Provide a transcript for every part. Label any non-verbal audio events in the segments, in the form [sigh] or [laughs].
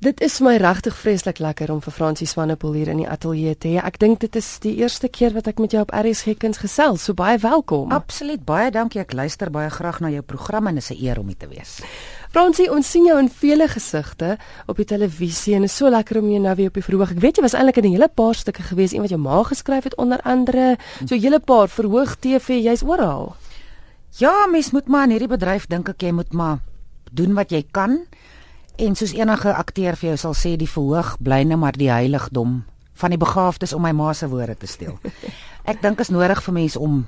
Dit is my regtig vreeslik lekker om vir Francie Swanepoel hier in die ateljee te hê. Ek dink dit is die eerste keer wat ek met jou op RSG Kuns gesels. So baie welkom. Absoluut, baie dankie. Ek luister baie graag na jou program en dit is 'n eer om hier te wees. Francie, ons sien jou in vele gesigte op die televisie en is so lekker om jou nou weer op die verhoog. Ek weet jy was eintlik in 'n hele paar stukke gewees, een wat jou ma geskryf het onder andere. So 'n hele paar verhoog TV, jy's oral. Ja, mens moet maar in hierdie bedryf dink ek jy moet maar doen wat jy kan. En soos enige akteur vir jou sal sê, die verhoog bly net maar die heiligdom van die begaafdes om my ma se woorde te steel. [laughs] Ek dink is nodig vir mense om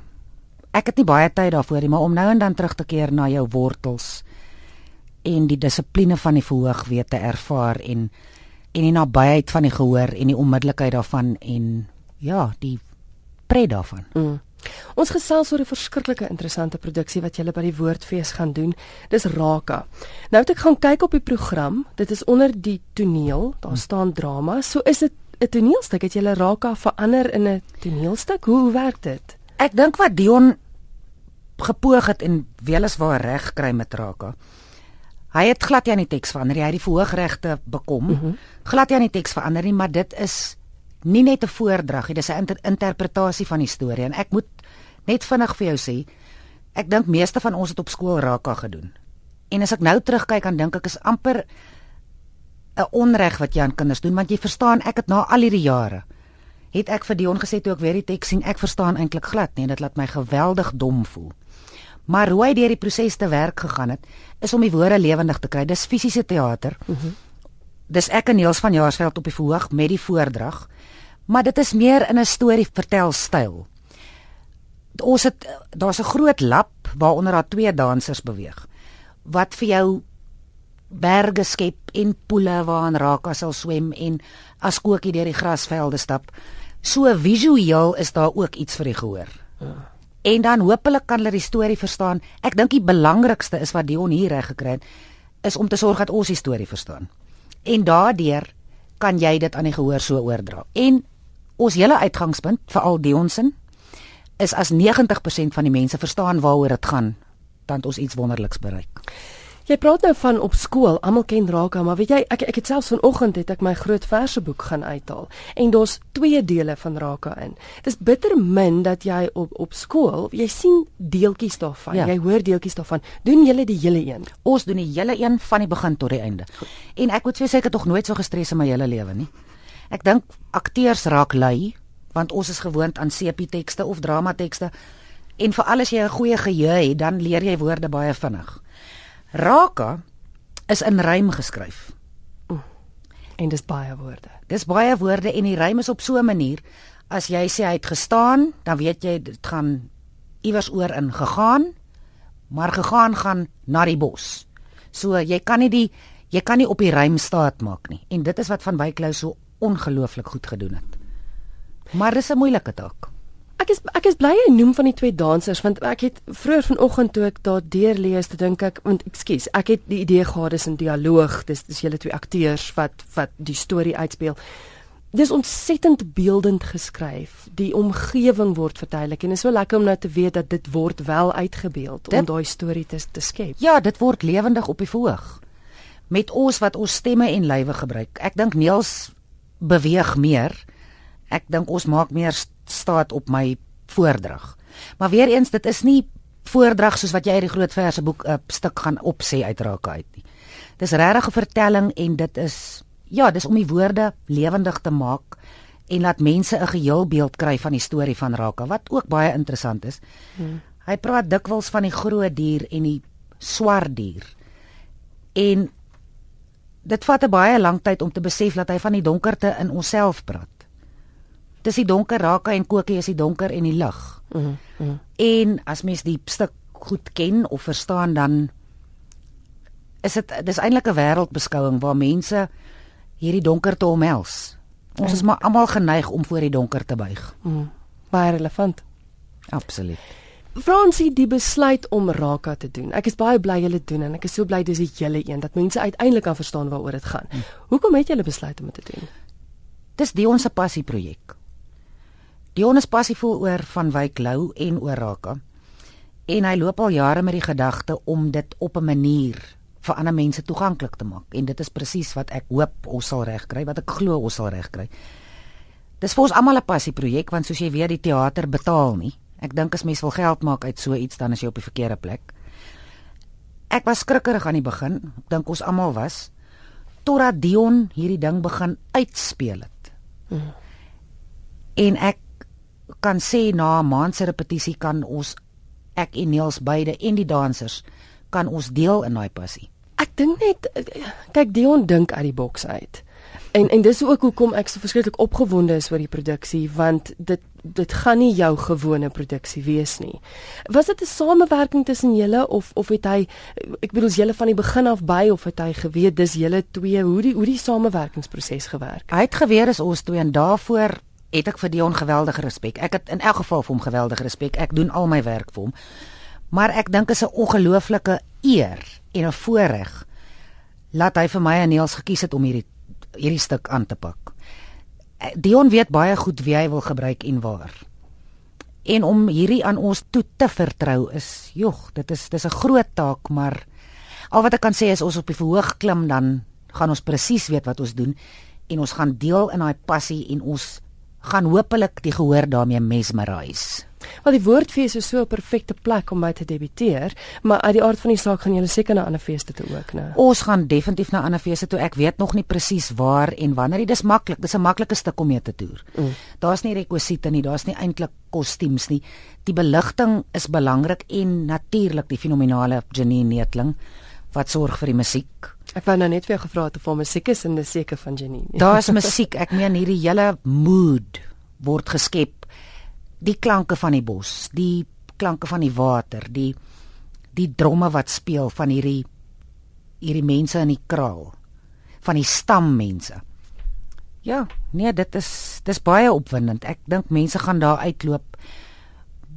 ek het nie baie tyd daarvoor nie, maar om nou en dan terug te keer na jou wortels en die dissipline van die verhoog weet te ervaar en en die nabyheid van die gehoor en die onmiddellikheid daarvan en ja, die pret daarvan. Mm. Ons gesels oor 'n verskriklike interessante produksie wat julle by die Woordfees gaan doen. Dis Raka. Nou het ek gaan kyk op die program. Dit is onder die toneel. Daar staan drama. So is dit 'n toneelstuk. Het julle Raka verander in 'n toneelstuk? Hoe, hoe werk dit? Ek dink wat Dion gepoog het en weliswaar reg kry met Raka. Hy het glad nie aan die teks verander nie. Hy het die verhoogregte bekom. Mm -hmm. Glad nie aan die teks verander nie, maar dit is nie net 'n voordrag nie, dis 'n inter interpretasie van die storie en ek moet net vinnig vir jou sê, ek dink meeste van ons het op skool Raka gedoen. En as ek nou terugkyk dan dink ek is amper 'n onreg wat jy aan kinders doen want jy verstaan ek het na al hierdie jare het ek vir Dion gesê toe ek weer die teks sien ek verstaan eintlik glad nie dit laat my geweldig dom voel. Maar hoe hy deur die proses te werk gegaan het is om die woorde lewendig te kry. Dis fisiese teater. Mm -hmm. Dis ek en Niels van Jaarsveld op die verhoog met die voordrag maar dit is meer in 'n storie vertel styl. Ons het daar's 'n groot lap waaronder daar twee dansers beweeg wat vir jou berge skep en poele waarin Raka sal swem en as kookie deur die grasvelde stap. So visueel is daar ook iets vir die gehoor. Ja. En dan hopelik kan hulle die storie verstaan. Ek dink die belangrikste is wat Dion hier reg gekry het is om te sorg dat ons die storie verstaan. En daardeur kan jy dit aan die gehoor so oordra. En ons hele uitgangspunt vir al die onsin is as 90% van die mense verstaan waaroor dit gaan, dan het ons iets wonderliks bereik. Jy praat nou van op skool, almal ken Raka, maar weet jy, ek ek het selfs vanoggend het ek my groot verseboek gaan uithaal en daar's twee dele van Raka in. Dis bitter min dat jy op op skool, jy sien deeltjies daarvan. Ja. Jy hoor deeltjies daarvan. Doen julle die hele een? Ons doen die hele een van die begin tot die einde. En ek moet sê ek het nog nooit so gestres in my hele lewe nie. Ek dink akteurs raak lui want ons is gewoond aan sepie tekste of drama tekste en veral as jy 'n goeie geheue het, dan leer jy woorde baie vinnig. Raka is in rym geskryf. En dis baie woorde. Dis baie woorde en die rym is op so 'n manier as jy sê hy het gestaan, dan weet jy dit gaan iewers oor in gegaan, maar gegaan gaan na die bos. So jy kan nie die jy kan nie op die rym staat maak nie. En dit is wat van Wyklou so ongelooflik goed gedoen het. Maar dis 'n moeilike taak. Ek is ek is bly jy noem van die twee dansers want ek het vroeër vanoggend toe ek daar deur lees te dink ek want ekskuus ek het die idee gehad dis 'n dialoog dis dis julle twee akteurs wat wat die storie uitspeel. Dis ontsettend beeldend geskryf. Die omgewing word verduidelik en is so lekker om nou te weet dat dit word wel uitgebeeld dit, om daai storie te te skep. Ja, dit word lewendig op die verhoog. Met ons wat ons stemme en lywe gebruik. Ek dink Niels beweeg meer. Ek dink ons maak meer staat op my voordrag. Maar weer eens, dit is nie voordrag soos wat jy uit die groot verse boek 'n uh, stuk gaan opsê uitraak uit nie. Dis regtig 'n vertelling en dit is ja, dis om die woorde lewendig te maak en laat mense 'n geheel beeld kry van die storie van Raka wat ook baie interessant is. Hmm. Hy praat dikwels van die groot dier en die swart dier. En dit vat 'n baie lang tyd om te besef dat hy van die donkerte in onsself praat. Dis die donker raka en kokie is die donker en die lig. Mm -hmm. En as mens die stuk goed ken of verstaan dan is dit dis eintlik 'n wêreldbeskouing waar mense hierdie donkerte omhels. Ons mm. is maar almal geneig om voor die donker te buig. Mm. Baie relevant. Absoluut. Fransie die besluit om Raka te doen. Ek is baie bly julle doen en ek is so bly dis die hele een dat mense uiteindelik kan verstaan waaroor dit gaan. Hmm. Hoekom het julle besluit om dit te doen? Dis die ons passie projek. Dion is passievol oor van Wyk Lou en oor Raka. En hy loop al jare met die gedagte om dit op 'n manier vir ander mense toeganklik te maak en dit is presies wat ek hoop ons sal regkry wat ek glo ons sal regkry. Dis vir ons almal 'n passie projek want soos jy weet die teater betaal nie. Ek dink as mens wil geld maak uit so iets dan is jy op die verkeerde plek. Ek was skrikkerig aan die begin, ek dink ons almal was totdat Dion hierdie ding begin uitspeel het. Mm. En ek kan sê na 'n maand se repetisie kan ons ek en Niels beide en die dansers kan ons deel in daai passie. Ek dink net kyk Dion dink uit die boks uit. En en dis ook hoekom ek so verskriklik opgewonde is oor die produksie want dit dit gaan nie jou gewone produksie wees nie. Was dit 'n samewerking tussen julle of of het hy ek bedoel julle van die begin af by of het hy geweet dis julle twee hoe die hoe die samewerkingsproses gewerk? Hy het geweet is ons twee en daarvoor het ek vir Dion geweldige respek. Ek het in elk geval vir hom geweldige respek. Ek doen al my werk vir hom. Maar ek dink is 'n ongelooflike eer en 'n voorreg laat hy vir my en Niels gekies het om hierdie hierdie stuk aan te pak. Eh, Dion weet baie goed wie hy wil gebruik en waar. En om hierdie aan ons toe te vertrou is, jog, dit is dis 'n groot taak, maar al wat ek kan sê is ons op die verhoog klim dan gaan ons presies weet wat ons doen en ons gaan deel in daai passie en ons gaan hopelik die gehoor daarmee mesmerise. Wel die woordfees is so 'n perfekte plek om my te debuteer, maar uit die aard van die saak gaan julle seker na ander feeste toe ook, né? Ons gaan definitief na ander feeste toe. Ek weet nog nie presies waar en wanneer nie. Dis maklik. Dis 'n maklike stuk om mee te toer. Mm. Daar's nie rekwisiete nie, daar's nie eintlik kostuums nie. Die beligting is belangrik en natuurlik die fenominale Janine Netling wat sorg vir die musiek. Ek wou nou net vir jou gevra het of daar musiek is in die seker van Janine. Daar's [laughs] musiek. Ek meen hierdie hele mood word geskep. Die klanke van die bos, die klanke van die water, die die dromme wat speel van hierdie hierdie mense in die kraal van die stammense. Ja, nee, dit is dis baie opwindend. Ek dink mense gaan daar uitloop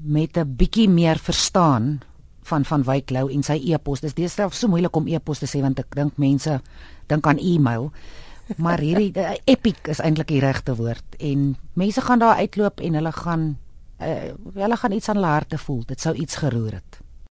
met 'n bietjie meer verstaan van van Wyklou en sy e-pos. Dis deesdae so moeilik om e-pos te sê want ek dink mense dink aan e-mail. Maar hierdie uh, epic is eintlik die regte woord en mense gaan daar uitloop en hulle gaan uh, hulle gaan iets aan hulle harte voel. Dit sou iets geroer het.